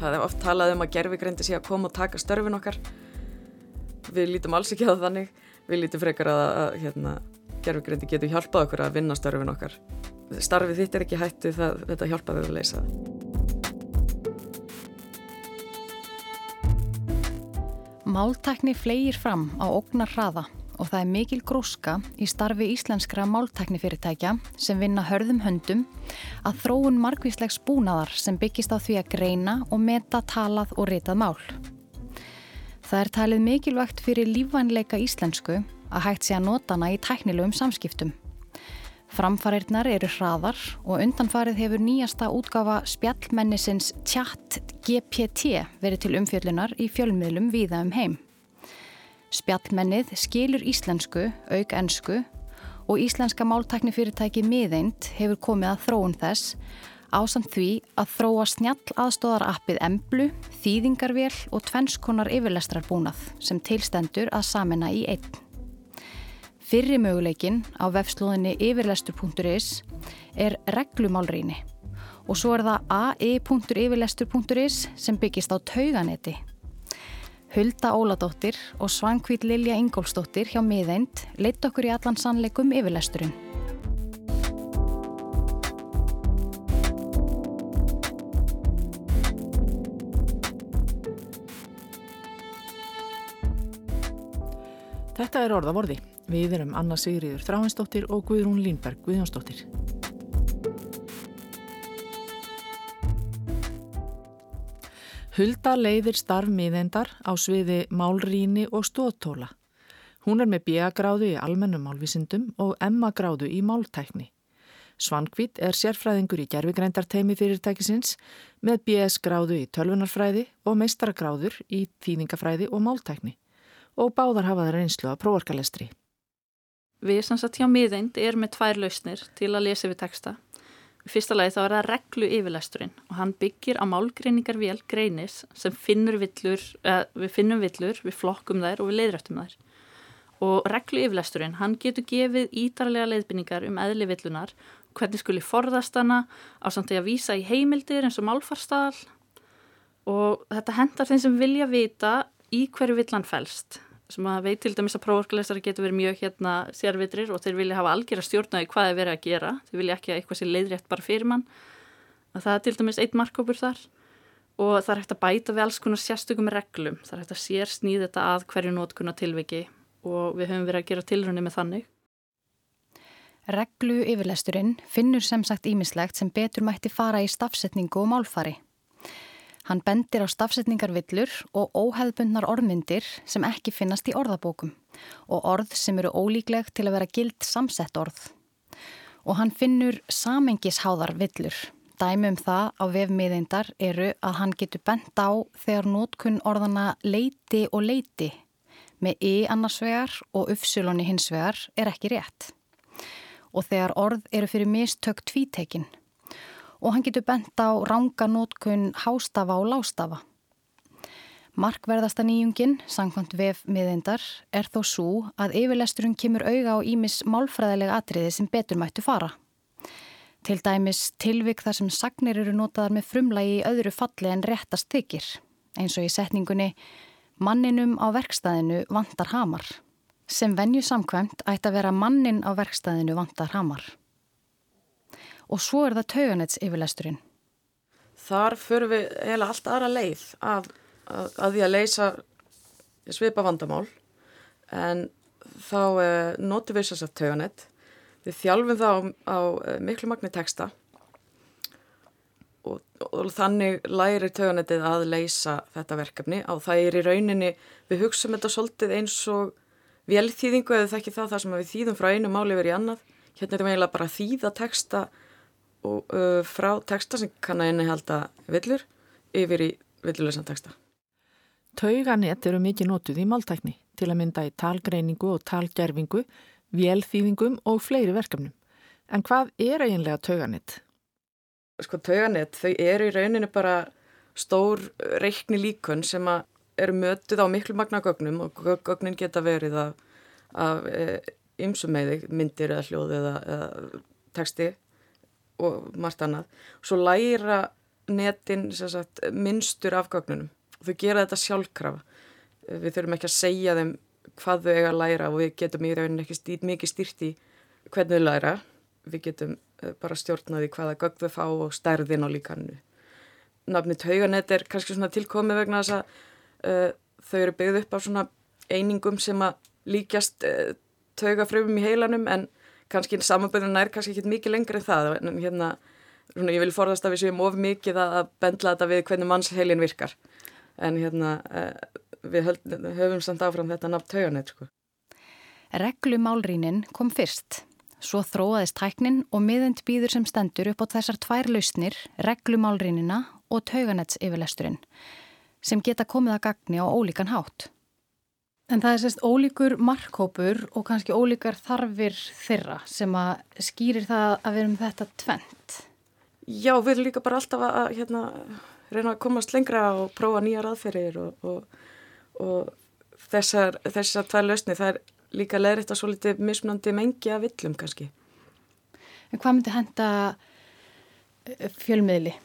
Það er oft talað um að gerfigreindi sé að koma og taka störfin okkar. Við lítum alls ekki á þannig. Við lítum frekar að, að hérna, gerfigreindi getur hjálpað okkur að vinna störfin okkar. Starfið þitt er ekki hættu það þetta hjálpaði að leysa það. Máltækni flegir fram á ógnar hraða og það er mikil gróska í starfi íslenskra máltæknifyrirtækja sem vinna hörðum höndum að þróun margvíslegs búnaðar sem byggist á því að greina og meta talað og ritað mál. Það er talið mikilvægt fyrir lífvænleika íslensku að hægt sé að nota hana í tæknilegum samskiptum. Framfarirnar eru hraðar og undanfarið hefur nýjasta útgafa spjallmennisins tjatt GPT verið til umfjöllunar í fjölmiðlum viða um heim. Spjallmennið skilur íslensku, auk ennsku og íslenska máltæknifyrirtæki miðeind hefur komið að þróun þess ásamt því að þróa snjall aðstóðarappið emblu, þýðingarvél og tvennskonar yfirlestrarbúnað sem tilstendur að samena í einn. Fyrri möguleikin á vefslóðinni yfirlestur.is er reglumálrýni og svo er það ai.yfirlestur.is sem byggist á tauganetti Hulda Óladóttir og Svangvít Lilja Ingólfsdóttir hjá miðeind leitt okkur í allan sannleikum yfirlesturinn. Þetta er orðavorði. Við erum Anna Sigriður Þráinsdóttir og Guðrún Línberg Guðjónsdóttir. Hulda leiðir starf miðendar á sviði málrýni og stóðtóla. Hún er með B.A.gráðu í almennum málvísindum og M.A.gráðu í máltækni. Svankvít er sérfræðingur í gerfigreindarteimi fyrirtækisins með B.S.gráðu í tölvunarfræði og meistaragráður í þýðingafræði og máltækni og báðar hafa það reynslu að prófarkalestri. Við sem sagt hjá miðeind er með tvær lausnir til að lesa við texta fyrsta lagi þá er það reglu yfirlesturinn og hann byggir á málgreiningarvél greinis sem villur, eh, við finnum villur, við flokkum þær og við leiðrættum þær. Og reglu yfirlesturinn, hann getur gefið ítarlega leiðbynningar um eðli villunar, hvernig skuli forðast hana, á samt að vísa í heimildir eins og málfarstall og þetta hendar þeim sem vilja vita í hverju villan fælst sem að veit til dæmis að prófarkalesari getur verið mjög hérna sérvitrir og þeir vilja hafa algjör að stjórna í hvað er verið að gera. Þeir vilja ekki að eitthvað sé leiðrétt bara fyrir mann. Að það er til dæmis eitt markkópur þar og það er hægt að bæta við alls konar sérstökum reglum. Það er hægt að sér snýð þetta að hverju nótkunna tilviki og við höfum verið að gera tilrunni með þannig. Reglu yfirlesturinn finnur sem sagt ímislegt sem betur mætti fara í stafsetningu og málfari Hann bendir á stafsetningarvillur og óheðbundnar orðmyndir sem ekki finnast í orðabókum og orð sem eru ólíkleg til að vera gild samsett orð. Og hann finnur samengishháðar villur. Dæmi um það á vefmiðeindar eru að hann getur bent á þegar nótkunn orðana leiti og leiti með i annarsvegar og uppsuloni hinsvegar er ekki rétt. Og þegar orð eru fyrir mistök tvítekinn og hann getur bent á ranga nótkun hástafa og lástafa. Markverðasta nýjungin, sangkvæmt vef miðindar, er þó svo að yfirlesturinn kemur auga á ímis málfræðilega atriði sem betur mættu fara. Til dæmis tilvik þar sem sagnir eru notaðar með frumlagi í öðru falli en réttast þykir, eins og í setningunni Manninum á verkstæðinu vantar hamar, sem venju samkvæmt ætti að vera mannin á verkstæðinu vantar hamar og svo er það tauganets yfirlesturinn. Þar förum við heila allt aðra leið að, að, að því að leysa svipa vandamál en þá eh, notur við þess að tauganet. Við þjálfum það á, á eh, miklu magni texta og, og þannig lærir tauganetið að leysa þetta verkefni og það er í rauninni, við hugsaum þetta svolítið eins og velþýðingu eða það ekki það þar sem við þýðum frá einu máli verið í annað. Hérna er það eiginlega bara að þýða texta og, uh, frá texta sem kann að innihalda villur yfir í villuleysan texta. Tauganett eru mikið nótuð í máltækni til að mynda í talgreiningu og talgerfingu, vélþýðingum og fleiri verkefnum. En hvað er eiginlega tauganett? Sko tauganett, þau eru í rauninu bara stór reikni líkun sem eru mötuð á miklu magna gögnum og gögnin geta verið af, af e, ymsum meði, myndir eða hljóð eða, eða texti og margt annað. Svo læra netin sagt, minnstur af gögnunum. Þau gera þetta sjálfkrafa. Við þurfum ekki að segja þeim hvað þau eiga að læra og við getum í rauninni ekki stýrt, mikið stýrt í hvernig þau læra. Við getum eh, bara stjórnaði hvaða gögn þau fá og stærðin á líkanu. Nafnit hauganett er kannski svona tilkomið vegna þess að uh, þau eru byggð upp á svona einingum sem að líkjast uh, taugafröfum í heilanum en kannski samanböðun er kannski ekki mikið lengri en það en hérna, svona, ég vil forðast að við séum of mikið að bendla þetta við hvernig mannsheilin virkar en hérna uh, við höld, höfum samt áfram þetta nafn tauganett sko. Reglumálrínin kom fyrst. Svo þróaðist tæknin og miðend býður sem stendur upp á þessar tvær lausnir, reglumálrínina og tauganetts yfirlesturinn, sem geta komið að gagni á ólíkan hátt. En það er sérst ólíkur markkópur og kannski ólíkar þarfir þeirra sem að skýrir það að við erum þetta tvent. Já, við erum líka bara alltaf að hérna, reyna að komast lengra og prófa nýjar aðferðir og, og, og þessar, þessar tvær lausni það er líka leðriðt að svo litið mismunandi mengi að villum kannski. En hvað myndi henda eh, fjölmiðli,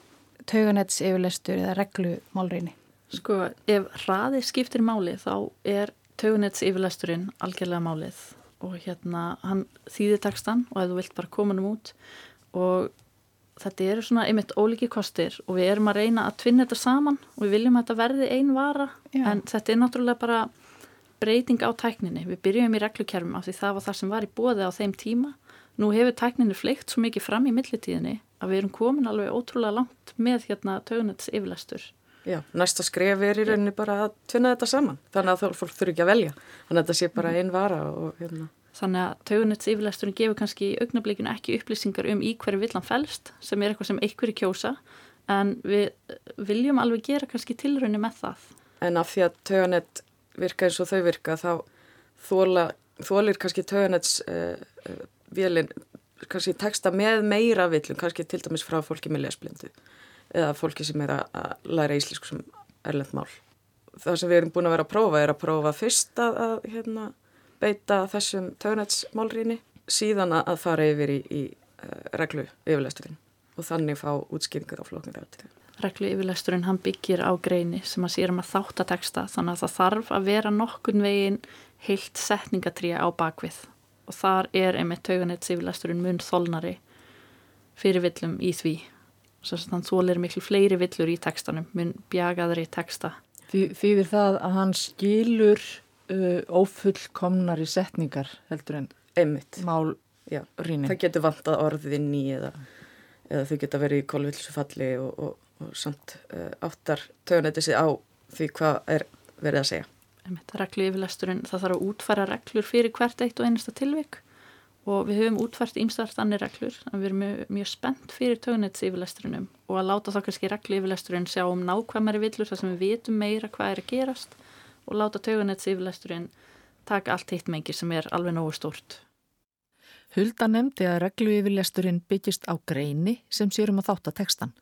tauganets yfirlestur eða reglumálriðni? Sko, ef hraði skiptir máli þá er tauganets yfirlesturinn algjörlega málið og hérna hann þýðir textan og ef þú vilt bara koma hann út og þetta eru svona einmitt óliki kostir og við erum að reyna að tvinna þetta saman og við viljum að þetta verði einn vara Já. en þetta er náttúrulega bara breyting á tækninni. Við byrjum í reglukerfum af því það var það sem var í bóði á þeim tíma. Nú hefur tækninni fleikt svo mikið fram í millitíðinni að við erum komin alveg ótrúlega langt með hérna tögunets yfirlæstur. Já, næsta skref er í rauninni bara að tvinna þetta saman. Þannig að fólk þurfi ekki að velja. Þannig að þetta sé bara einn vara og hérna. Þannig að tögunets yfirlæsturinn gefur kannski í augnablikinu ekki upplýsingar um í hverju villan fælst sem er eitthvað sem einhverju kjósa en við viljum alveg gera kannski tilrunni með það. En af því að tögunet virka eins og þau virka þá þóla, þólir kannski töganets uh, uh, vélinn kannski texta með meira villum kannski til dæmis frá fólki með lesblindu eða fólki sem er að læra íslensku sem erlend mál. Það sem við erum búin að vera að prófa er að prófa fyrst að, að hérna, beita þessum töganetsmálrýni síðan að fara yfir í, í uh, reglu yfirleisturinn og þannig fá útskýringar á floknir eftir þetta reglu yfirleisturinn hann byggir á greini sem að sér um að þáttateksta þannig að það þarf að vera nokkun veginn heilt setningatríja á bakvið. Og þar er einmitt tauganets yfirleisturinn mun þolnari fyrir villum í því þannig að þú er miklu fleiri villur í tekstanum mun bjagaðri teksta Því, Þýðir það að hann skilur uh, ófullkomnari setningar heldur en einmitt. mál rýni. Það getur vantað orðin í eða, eða þau geta verið í kolvillsufalli og, og og samt uh, áttar tögunætti sig á því hvað er verið að segja. Reglu yfirlesturinn, það þarf að útfæra reglur fyrir hvert eitt og einasta tilvik og við höfum útfært ímstart annir reglur en við erum mjög, mjög spennt fyrir tögunættis yfirlesturinnum og að láta þá kannski reglu yfirlesturinn sjá um nákvæmari villur þar sem við vitum meira hvað er að gerast og láta tögunættis yfirlesturinn taka allt hitt mengir sem er alveg nógu stórt. Hulda nefndi að reglu yfirlesturinn byggist á greini sem sérum að þátt að tekstan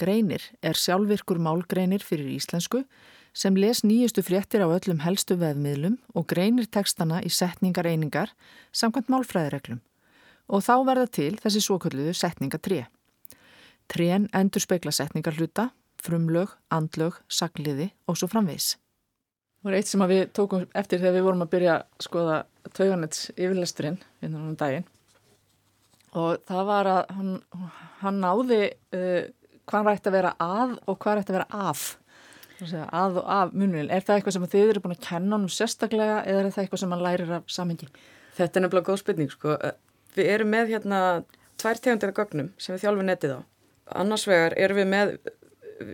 Greinir er sjálfvirkur málgreinir fyrir íslensku sem les nýjustu fréttir á öllum helstu veðmiðlum og greinir tekstana í setningareiningar samkvæmt málfræðireglum og þá verða til þessi svokölluðu setningatré. Trén endur spekla setningarhluta, frumlög, andlög, sagliði og svo framvegs. Það var eitt sem við tókum eftir þegar við vorum að byrja að skoða tauganets yfirlesturinn innan um daginn og það var að hann, hann náði uh, hvað rætti að vera að og hvað rætti að vera af að og af munvil er það eitthvað sem þið eru búin að kenna honum sérstaklega eða er það eitthvað sem hann lærir af samhengi? Þetta er nefnilega góð spurning sko. við erum með hérna tvær tegundir af gögnum sem við þjálfum netið á annars vegar erum við með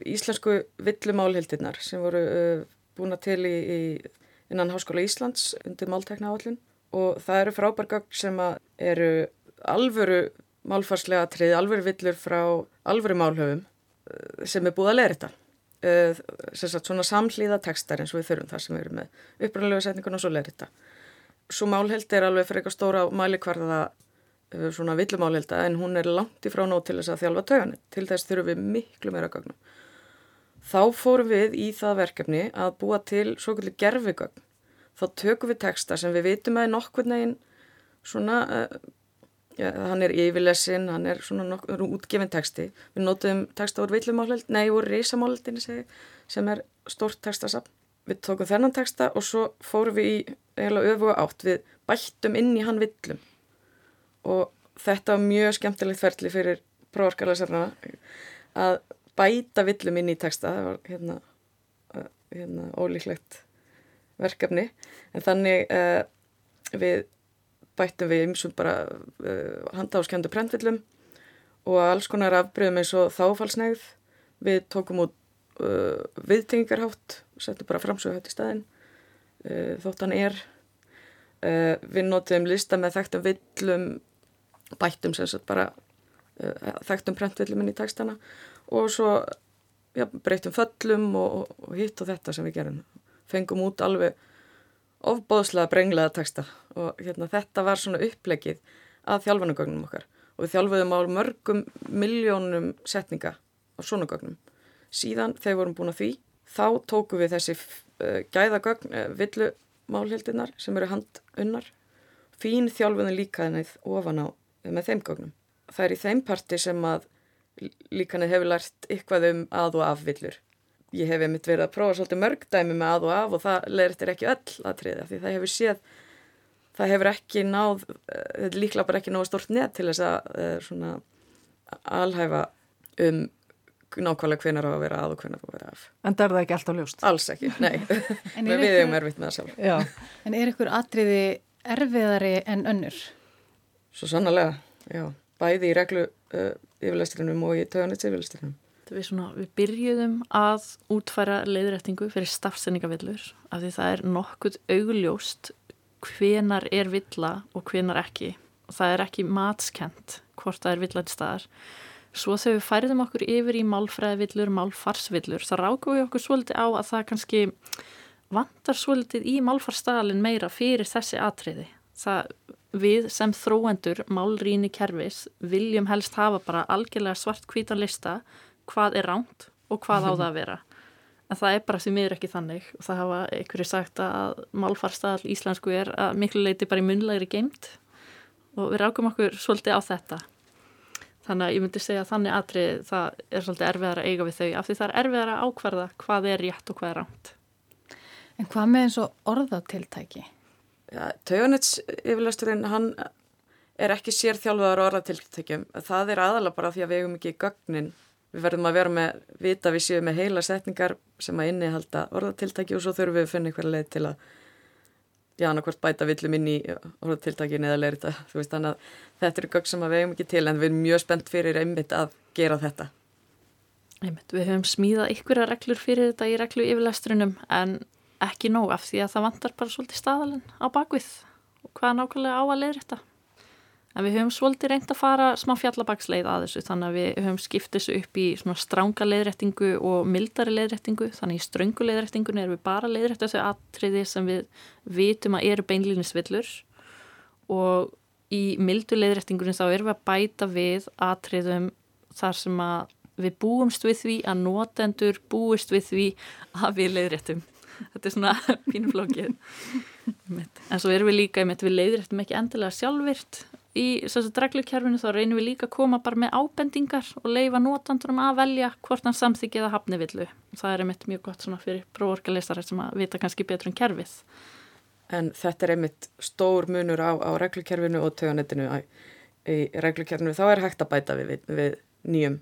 íslensku villumálhildirnar sem voru uh, búin að til í, í innan Háskóla Íslands undir máltekna áallin og það eru frábær gögn sem eru alvöru málfarslega trið, alvöru villur frá alvöru málhöfum eh, sem er búið að leira þetta. Eh, sagt, svona samhlýða tekstar eins og við þurfum það sem við erum með upprannlega setningun og svo leira þetta. Svo málheld er alveg fyrir eitthvað stóra mælikvarða eh, svona villumálhelda en hún er langt ifrá nót til þess að þjálfa tögani. Til þess þurfum við miklu meira gagnum. Þá fórum við í það verkefni að búa til svo kvöldi gerfigögn. Þá tökum við teksta sem við vitum að er nokkur neginn svona ja, hann er yfirlesin, hann er svona nokkur útgefin texti. Við notum texta úr villumálhald, nei úr reysamálhaldinni sem er stórt textasafn. Við tókum þennan texta og svo fórum við í eiginlega öfuga átt. Við bættum inn í hann villum og þetta var mjög skemmtilegt ferli fyrir prófarkalæsarna að bæta villum inn í texta. Það var hérna, hérna ólíklegt verkefni en þannig uh, við bættum við ymsum bara uh, handáskjöndu prentvillum og alls konar afbröðum eins og þáfallsnegð við tókum út uh, viðtengingarhátt settum bara framsöghátt í staðin uh, þóttan er. Uh, við notum lista með þekktum villum bættum sem sagt bara uh, þekktum prentvillum inn í textana og svo ja, breytum föllum og, og, og hitt og þetta sem við gerum fengum út alveg ofbóðslega brenglega texta og hérna, þetta var svona upplegið að þjálfanagögnum okkar og við þjálfuðum á mörgum miljónum setninga á svona gögnum. Síðan þegar vorum búin að því, þá tóku við þessi uh, gæðagögn, uh, villumálhildinar sem eru handunnar, fín þjálfuðum líkaðinæð ofan á með þeim gögnum. Það er í þeim parti sem að líkanið hefur lært ykkvað um að og af villur ég hef einmitt verið að prófa svolítið mörgdæmi með að og af og það leirtir ekki öll aðtriða því það hefur séð það hefur ekki náð eh, þetta líklega bara ekki náðu stort net til þess að uh, svona alhæfa um nákvæmlega hvenar á að vera að og hvenar á að vera af En það er það ekki alltaf ljóst? Alls ekki, nei við viðum erfitt með það sjálf Já. En er ykkur atriði erfiðari en önnur? Svo sannlega, já bæði í reglu uh, yfirleisturinnum og í töðanits yfirleisturinnum Við, svona, við byrjuðum að útfæra leiðrættingu fyrir stafsendingavillur af því það er nokkuð augljóst hvenar er villa og hvenar ekki. Og það er ekki matskent hvort það er villætt staðar. Svo þegar við færðum okkur yfir í málfræðivillur, málfarsvillur þá rákum við okkur svolítið á að það kannski vantar svolítið í málfarsstaðalinn meira fyrir þessi atriði. Það við sem þróendur málrýni kervis viljum helst hafa bara algjörlega svart hvítan lista hvað er ránt og hvað á það að vera. En það er bara því miður ekki þannig. Og það hafa einhverju sagt að málfarstall íslensku er að miklu leiti bara í munlegri geimt og við rákum okkur svolítið á þetta. Þannig að ég myndi segja að þannig atrið það er svolítið erfiðar að eiga við þau. Af því það er erfiðar að ákvarða hvað er rétt og hvað er ránt En hvað með eins og orðatiltæki? Ja, Tauganits yfirlasturinn hann er ekki sér þjálfaður orðatiltækjum. Það er aðalega bara því að við hefum ekki gögnin við verðum að vera með, vita við séum með heila setningar sem að innihalda orðatiltæki og svo þurfum við að finna einhverja leið til að já, annarkvært bæta villum inn í orðatiltækin eða leir þetta, þú veist, þannig að þetta eru gögg sem að við hefum ekki til en við erum mjög spennt fyrir einmitt að gera þetta. Einmitt, við hefum smíðað ykkurra reglur fyrir þetta í reglu yfirlestrunum en ekki nóg af því að það vantar bara svolítið staðalinn á bakvið og hvaða nákvæmlega á að leira þetta. En við höfum svolítið reynd að fara smá fjallabagsleið að þessu þannig að við höfum skipt þessu upp í svona stránga leiðrættingu og mildari leiðrættingu þannig í ströngu leiðrættingunni erum við bara leiðrætt þessu atriði sem við vitum að eru beinlýnisvillur og í mildu leiðrættingunni þá erum við að bæta við atriðum þar sem að við búumst við því að notendur búist við því að við leiðrættum. Þetta er svona pínuflókið. En svo erum við líka, við leiðrættum ekki endilega sjálfvirt í reglukerfinu þá reynum við líka að koma bara með ábendingar og leifa notandurum að velja hvort hann samþykja eða hafni villu. Það er einmitt mjög gott fyrir próvorkalistar sem að vita kannski betur um kerfið. En þetta er einmitt stór munur á, á reglukerfinu og töganettinu. Í reglukerfinu þá er hægt að bæta við, við, við nýjum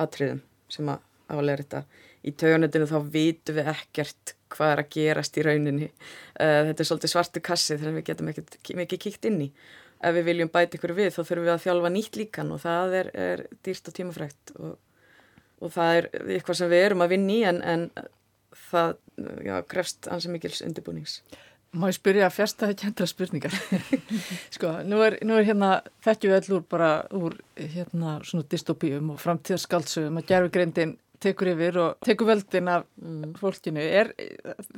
atriðum sem að álega þetta. Í töganettinu þá vitum við ekkert hvað er að gerast í rauninni. Uh, þetta er svolítið svartu kassi þegar við getum ekki mikið kíkt inn í ef við viljum bæta ykkur við þá þurfum við að þjálfa nýtt líkan og það er, er dýrt og tímafrækt og, og það er eitthvað sem við erum að vinni en, en það já, krefst ansið mikils undirbúnings. Má ég spyrja að fjasta það kjöntra spurningar? sko, nú er, nú er hérna þekkju öll úr bara úr hérna svona dystopíum og framtíðarskaldsögum að gerfugreindin tekur yfir og tekur völdin af mm. fólkinu. Er,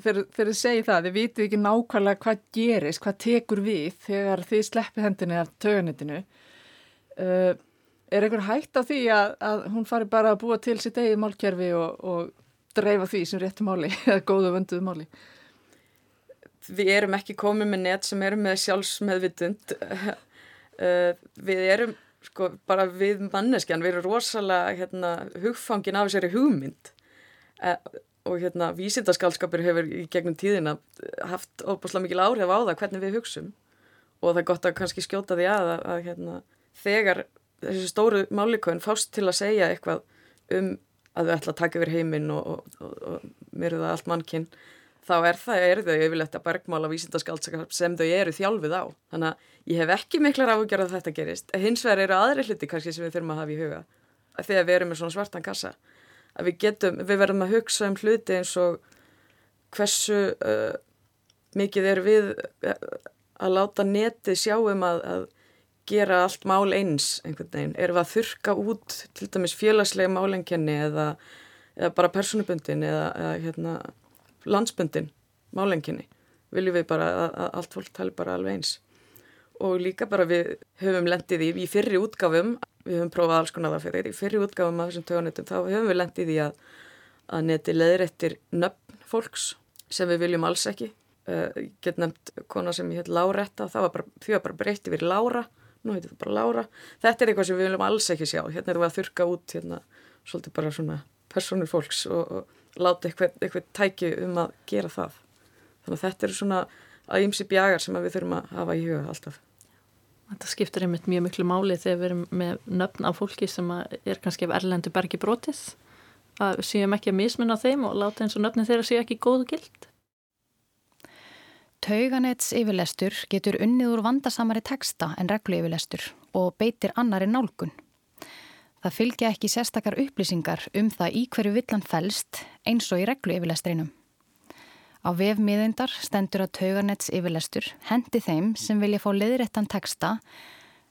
fyrir, fyrir að segja það, þið vitið ekki nákvæmlega hvað gerist, hvað tekur við þegar þið sleppið hendinu af töganitinu uh, er einhver hægt á því að, að hún fari bara að búa til sitt eigið málkerfi og, og dreifa því sem réttu máli eða góðu vönduðu máli? Við erum ekki komið með net sem eru með sjálfsmeðvitund. Uh, við erum, sko, bara við manneskjan, við erum rosalega hérna, hugfangin af þessari hugmynd. Uh, og hérna vísindaskálskapur hefur í gegnum tíðina haft óbúslega mikil áhrif á það hvernig við hugsum. Og það er gott að kannski skjóta því að, að, að hérna, þegar þessi stóru málikon fást til að segja eitthvað um að við ætla að taka yfir heiminn og, og, og, og myrða allt mannkinn þá er það, er þau yfirlegt að bergmála vísindaskálskap sem þau eru þjálfið á. Þannig að ég hef ekki miklar áhugjörð að þetta gerist. Hins vegar eru aðri hluti kannski sem við þurfum að hafa í huga. Þegar við erum með svona svartan kassa. Að við getum, við verðum að hugsa um hluti eins og hversu uh, mikið er við uh, að láta neti sjáum að, að gera allt mál eins einhvern veginn, erum við að þurka út til dæmis félagslega málengjani eða, eða bara personubundin eða, eða hérna, landsbundin málengjani, viljum við bara að, að allt fólk tali bara alveg eins. Og líka bara við höfum lendið í, í fyrri útgáfum við höfum prófað alls konar það fyrir í fyrri útgáfum af þessum tögunetum þá höfum við lendið í að, að neti leðrættir nöfn fólks sem við viljum alls ekki. Uh, get nefnt kona sem ég heit Láretta það var bara, því var bara breytt yfir Lára nú heitir það bara Lára. Þetta er eitthvað sem við viljum alls ekki sjá. Hérna erum við að þurka út hérna svolítið bara svona personur fólks og, og láta eitthvað, eitthvað tæki um að gera það þannig að þetta eru svona að ymsi bjagar sem við þurfum að hafa í huga alltaf Þetta skiptir einmitt mjög miklu máli þegar við erum með nöfn á fólki sem er kannski af erlendu bergi brotið að við séum ekki að mismunna þeim og láta eins og nöfnin þeirra séu ekki góðu gild. Tauganets yfirlestur getur unnið úr vandasamari texta en reglu yfirlestur og beitir annari nálgun. Það fylgja ekki sérstakar upplýsingar um það í hverju villan fælst eins og í reglu yfirlestrinum. Á vefmiðindar stendur að tauganets yfirlestur hendi þeim sem vilja fá leðrættan texta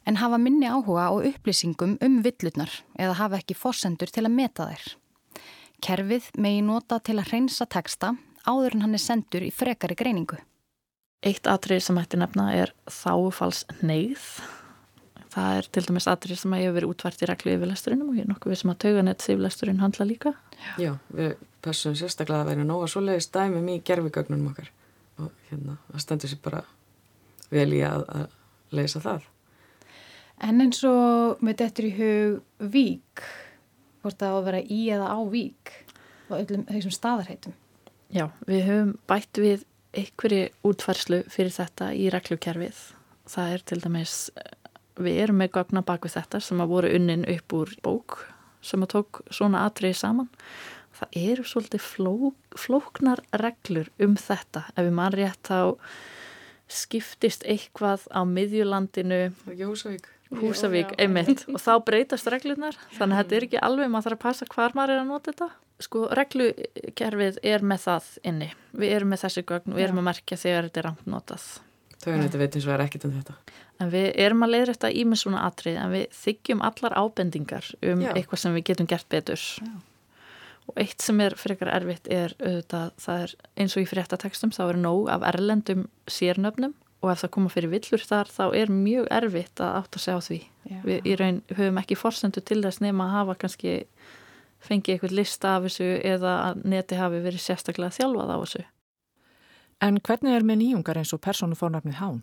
en hafa minni áhuga á upplýsingum um villutnar eða hafa ekki fórsendur til að meta þær. Kerfið megi nota til að hreinsa texta áður en hann er sendur í frekari greiningu. Eitt atrið sem hætti nefna er þáfals neyð. Það er til dæmis atrið sem hefur verið útvært í reglu yfirlesturinn og ég er nokkuð við sem að tauganets yfirlesturinn handla líka. Já, við passum sérstaklega að vera nóga svoleiðis dæmum í gerfigögnunum okkar og hérna, það stendur sér bara vel í að, að leysa það. En eins og með þetta í hug vík, hvort það á að vera í eða á vík og öllum þessum staðarheitum. Já, við höfum bætt við einhverju útfærslu fyrir þetta í reglukerfið. Það er til dæmis, við erum með gagna bak við þetta sem að voru unnin upp úr bók sem að tók svona atriði saman. Það eru svolítið fló, flóknar reglur um þetta. Ef við mann rétt þá skiptist eitthvað á miðjulandinu Húsavík, Húsavík einmitt. Og þá breytast reglunar þannig að þetta er ekki alveg maður þarf að passa hvar maður er að nota þetta. Sko reglukerfið er með það inni. Við erum með þessi gögn, við erum að merkja þegar þetta er rangt eins og er ekkit um þetta. En við erum að leiðrætta í með svona atrið en við þykjum allar ábendingar um Já. eitthvað sem við getum gert betur. Já. Og eitt sem er eitthvað erfitt er auðvitað, það er eins og í fréttatekstum þá er nóg af erlendum sérnöfnum. Og ef það koma fyrir villur þar þá er mjög erfitt að átt að segja á því. Já. við í raun höfum ekki forsendu til þess nema að hafa kannski fengið eitthvað lista af þessu eða að neti hafi verið sérstaklega þjálfað á þessu En hvernig er með nýjungar eins og persónufórnafnið hán?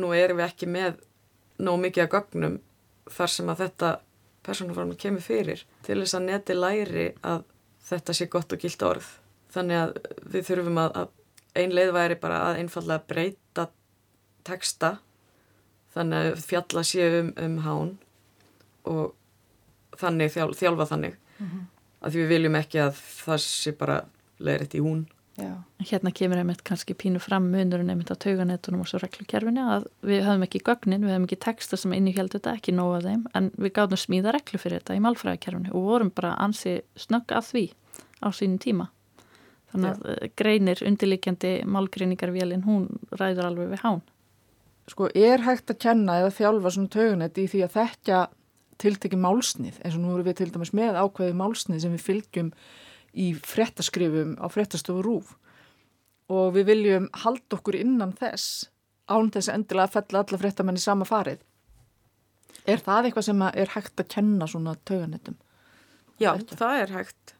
Nú erum við ekki með nóg mikið að gögnum þar sem að þetta persónufórnafnið kemur fyrir til þess að neti læri að þetta sé gott og gilt orð. Þannig að við þurfum að, að ein leið væri bara að einfallega breyta texta þannig að fjalla sé um, um hán og þannig þjálfa, þannig mm -hmm. að við viljum ekki að það sé bara leiritt í hún Já. Hérna kemur einmitt kannski pínu fram munurinn einmitt á tauganetunum og svo reglukerfinu að við höfum ekki gögnin, við höfum ekki texta sem innihjálp þetta, ekki nóga þeim en við gáðum smíða reglu fyrir þetta í málfræðikerfinu og vorum bara ansi snögg að því á sínum tíma þannig að Já. Eh, greinir undirlikjandi málgreiningarvélinn, hún ræður alveg við hán Sko, er hægt að kenna eða þjálfa svona tauganet í því að þekkja tiltekki málsnið eins og nú erum við til dæmis með ákveði málsnið sem við fylgjum í frettaskrifum á frettastofu rúf og við viljum halda okkur innan þess án þess endilega að fella alla frettamenni sama farið. Er það eitthvað sem er hægt að kenna svona tauganettum? Já, Þetta? það er hægt.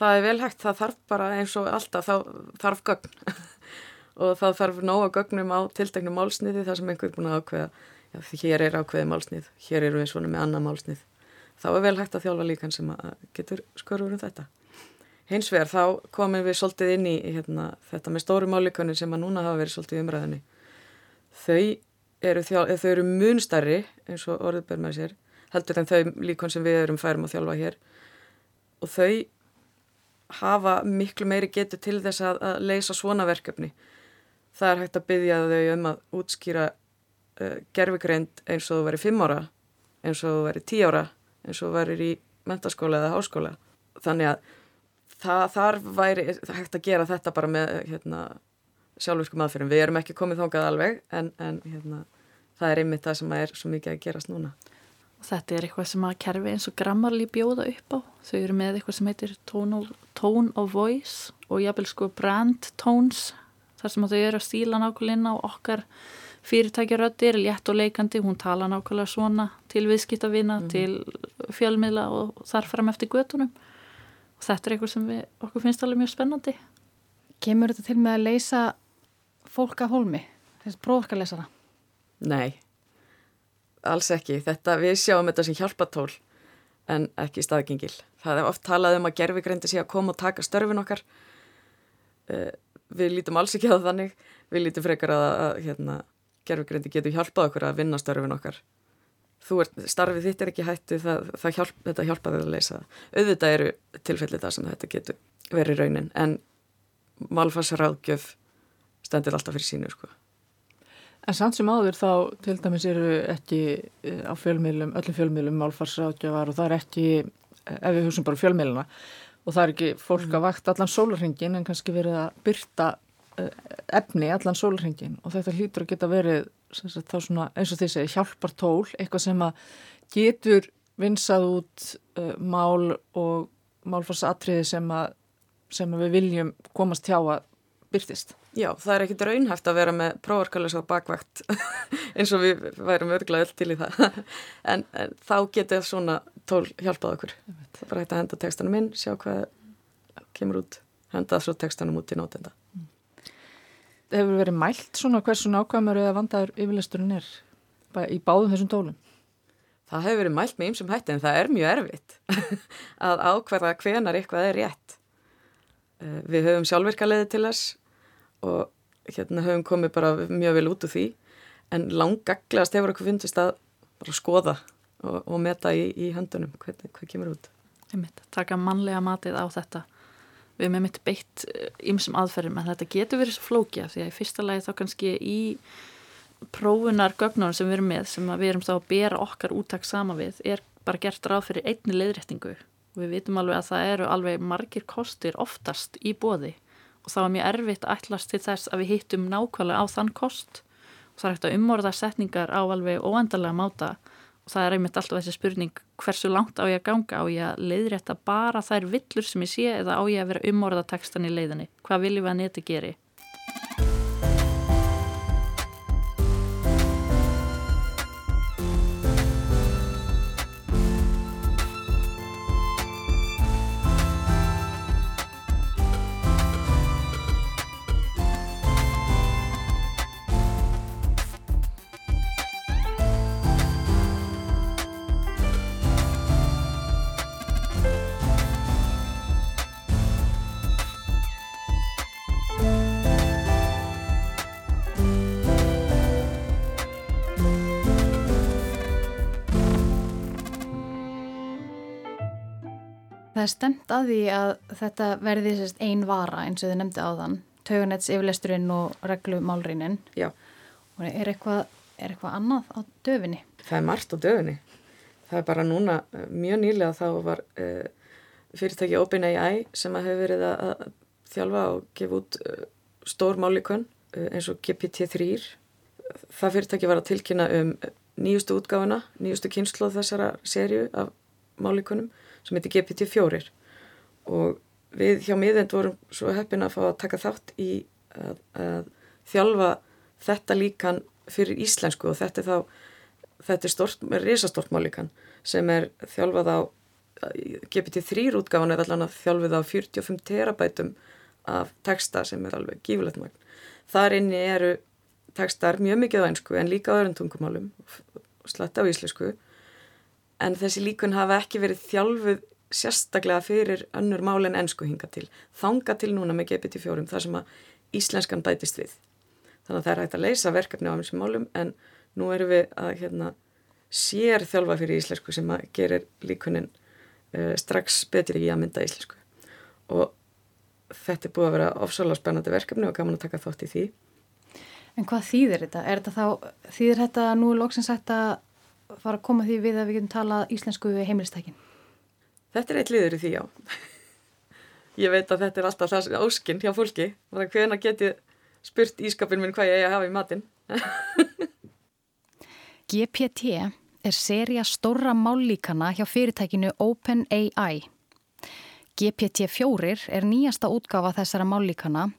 Það er vel hægt, það þarf bara eins og alltaf, þá þarf gögn og það þarf nóga gögnum á tilteknum málsniði þar sem einhver er búin að ákveða já, hér er ákveði málsnið, hér eru við svona með annað málsnið þá er vel hægt að þjálfa líkan sem getur skorur um þetta hins vegar þá komum við svolítið inn í hérna, þetta með stóru málikanir sem að núna hafa verið svolítið umræðinni þau eru, þau eru munstærri eins og orðið ber með sér heldur en þau líkon sem við erum færum að þjálfa hér. Og þau hafa miklu meiri getur til þess að, að leysa svona verkefni. Það er hægt að byggja þau um að útskýra uh, gerfigreind eins og þú verið 5 ára eins og þú verið 10 ára eins og þú verið í mentaskóla eða háskóla. Þannig að það, þar væri hægt að gera þetta bara með hérna, sjálfurkum aðferðum við erum ekki komið þóngað alveg en, en hérna, það er einmitt það sem er svo mikið að gerast núna Þetta er eitthvað sem að kerfi eins og grammarli bjóða upp á. Þau eru með eitthvað sem heitir tone of voice og jáfnvel sko brand tones þar sem þau eru að stíla nákvæmlega á okkar fyrirtækjaröttir, létt og leikandi, hún tala nákvæmlega svona til viðskiptavina, mm -hmm. til fjölmiðla og þar fram eftir götunum. Og þetta er eitthvað sem við, okkur finnst alveg mjög spennandi. Kemur þetta til með að leysa fólk að hólmi, þess prófakkalesara? Nei, alls ekki. Þetta, við sjáum þetta sem hjálpatól en ekki staðgengil. Það er oft talað um að gerfigrendi sé að koma og taka störfin okkar. Uh, við lítum alls ekki á þannig við lítum frekar að, að hérna, gerfugreindi getur hjálpað okkur að vinna starfin okkar ert, starfið þitt er ekki hættu það, það hjálp, þetta hjálpaði að leysa auðvitað eru tilfellið það sem þetta getur verið raunin en malfarsraðgjöf stendur alltaf fyrir sínu sko. En samt sem áður þá til dæmis eru ekki eh, á fjölmiðlum, öllum fjölmiðlum malfarsraðgjöfar og það er ekki, eh, ef við hugsun bara fjölmiðluna og það er ekki fólk að vakta allan sólurhengin en kannski verið að byrta uh, efni allan sólurhengin og þetta hlýtur að geta verið sagt, svona, eins og því segi hjálpar tól, eitthvað sem að getur vinsað út uh, mál og málfarsatriði sem, sem að við viljum komast hjá að byrtist. Já, það er ekkit raunhæft að vera með prófarkallis á bakvægt eins og við værum örglega öll til í það en, en þá getur svona tól hjálpað okkur það er bara hægt að henda textanum inn, sjá hvað kemur út, henda svo textanum út í nótenda. Hefur verið mælt svona hversu nákvæmur eða vandaður yfirleisturinn er í báðum þessum tólum? Það hefur verið mælt með ymsum hætti en það er mjög erfitt að ákverða hvenar eitthvað er rétt eh, Við höfum sjálfvirkaliði til þess og hérna höfum komið bara mjög vel út úr því en langgaglegast hefur okkur fundist að bara skoða og, og meta í, í höndunum hvað, hvað kemur út. Einmitt, taka mannlega matið á þetta. Við hefum einmitt beitt ymsum eh, aðferðum en þetta getur verið svo flókja því að í fyrsta lagi þá kannski í prófunar gögnunum sem við erum með sem við erum þá að bera okkar úttak sama við er bara gert ráð fyrir einni leiðréttingu. Og við vitum alveg að það eru alveg margir kostir oftast í bóði og það var mjög erfitt að ætlast til þess að við hittum nákvæmlega á þann kost. Og það er hægt að umorða setningar á alveg óendarlega máta það er einmitt alltaf þessi spurning hversu langt á ég að ganga? Á ég að leiðrétta bara þær villur sem ég sé eða á ég að vera umorða tekstan í leiðinni? Hvað viljum við að neti geri Það er stemt að því að þetta verði einn vara eins og þið nefndi á þann, tauganets yfirlesturinn og reglumálrinin. Já. Og er eitthvað, er eitthvað annað á döfinni? Það er margt á döfinni. Það er bara núna eh, mjög nýlega þá var uh, fyrirtæki OpenAI sem að hefur verið að þjálfa og gefa út uh, stór málikon uh, eins og GPT-3. Það fyrirtæki var að tilkynna um nýjustu útgáfuna, nýjustu kynsloð þessara sériu af málikonum sem heitir GPT-4 og við hjá miðend vorum svo heppin að fá að taka þátt í að, að þjálfa þetta líkan fyrir íslensku. Og þetta er þá þetta er stort, risastort málíkan sem er þjálfað á GPT-3 útgáðan er allan að þjálfið á 45 terabætum af texta sem er alveg gífulegt magn. Þar inni eru tekstar mjög mikið á einsku en líka á og sletta á íslensku en þessi líkun hafa ekki verið þjálfuð sérstaklega fyrir önnur mál en ennsku hinga til. Þanga til núna með GPT-4 þar sem að íslenskan bætist við. Þannig að það er hægt að leysa verkefni á þessum málum en nú erum við að hérna, sér þjálfa fyrir íslensku sem að gerir líkunin uh, strax betur í að mynda íslensku. Og þetta er búið að vera ofsalega spennandi verkefni og gaman að taka þátt í því. En hvað þýðir þetta? Er þetta þá, þýðir þetta nú lóksins að fara að koma því við að við getum talað íslensku við heimilistækin? Þetta er eitt liður í því, já. Ég veit að þetta er alltaf það áskinn hjá fólki. Hvena get ég spurt ískapin minn hvað ég hafa í matin? GPT er seria stóra mállíkana hjá fyrirtækinu OpenAI. GPT-4 er nýjasta útgafa þessara mállíkana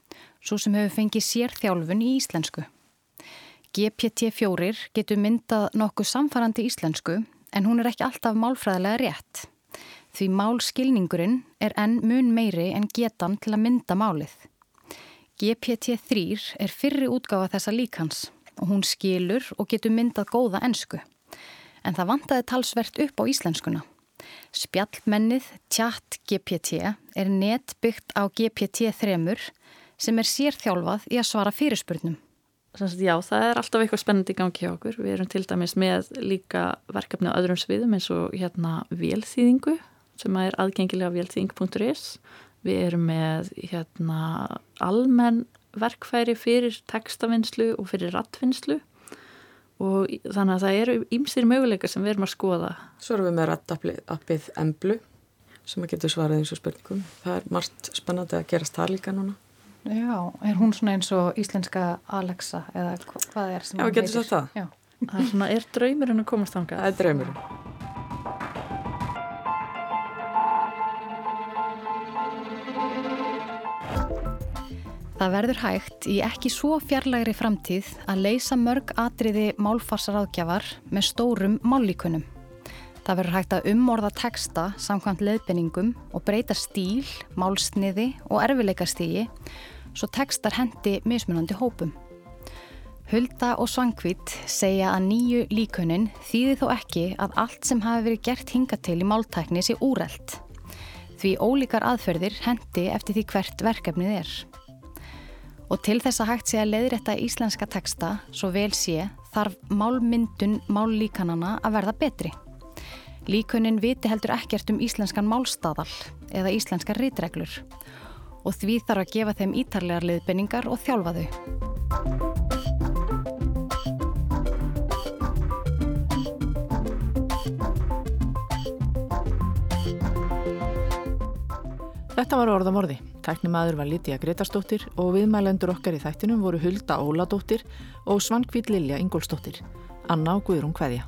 svo sem hefur fengið sérþjálfun í íslensku. GPT-4 getur myndað nokkuð samfarrandi íslensku en hún er ekki alltaf málfræðilega rétt. Því málskilningurinn er enn mun meiri en getan til að mynda málið. GPT-3 er fyrri útgáfa þessa líkans og hún skilur og getur myndað góða ensku. En það vantaði talsvert upp á íslenskuna. Spjallmennið Chat GPT er net byggt á GPT-3 sem er sérþjálfað í að svara fyrirspurnum. Já, það er alltaf eitthvað spennandi í gangi hjá okkur. Við erum til dæmis með líka verkefni á öðrum sviðum eins og hérna vélþýðingu sem er aðgengilega vélþýðing.is. Við erum með hérna almenn verkfæri fyrir textavinnslu og fyrir rattvinnslu og þannig að það eru ímsir möguleika sem við erum að skoða. Svo erum við með rattappið Emblu sem að getur svarað eins og spurningum. Það er margt spennandi að gerast það líka núna. Já, er hún svona eins og íslenska Alexa eða hvað er sem Já, hún heitir? Já, getur það það. Já, það er svona, er draumurinn að komast þangað? Það er draumurinn. Það verður hægt í ekki svo fjarlægri framtíð að leysa mörg atriði málfarsaráðgjafar með stórum mállíkunum. Það verður hægt að umorða texta samkvæmt leðbenningum og breyta stíl, málsniði og erfileikastígi svo tekstar hendi mismunandi hópum. Hulda og Svangvít segja að nýju líkunin þýði þó ekki að allt sem hafi verið gert hinga til í máltækni sé úrelt. Því ólíkar aðferðir hendi eftir því hvert verkefnið er. Og til þess að hægt sé að leiðrætta íslenska teksta svo vel sé þarf málmyndun mállíkanana að verða betri. Líkunin viti heldur ekkert um íslenskan málstadal eða íslenskar rítreglur og því þarf að gefa þeim ítarlegar liðbenningar og þjálfa þau. Þetta var orðamorði. Tæknimaður var Lítiða Gretarsdóttir og viðmælendur okkar í þættinum voru Hulda Óladóttir og Svankvít Lilja Ingólsdóttir. Anna og Guðrún Kveðja.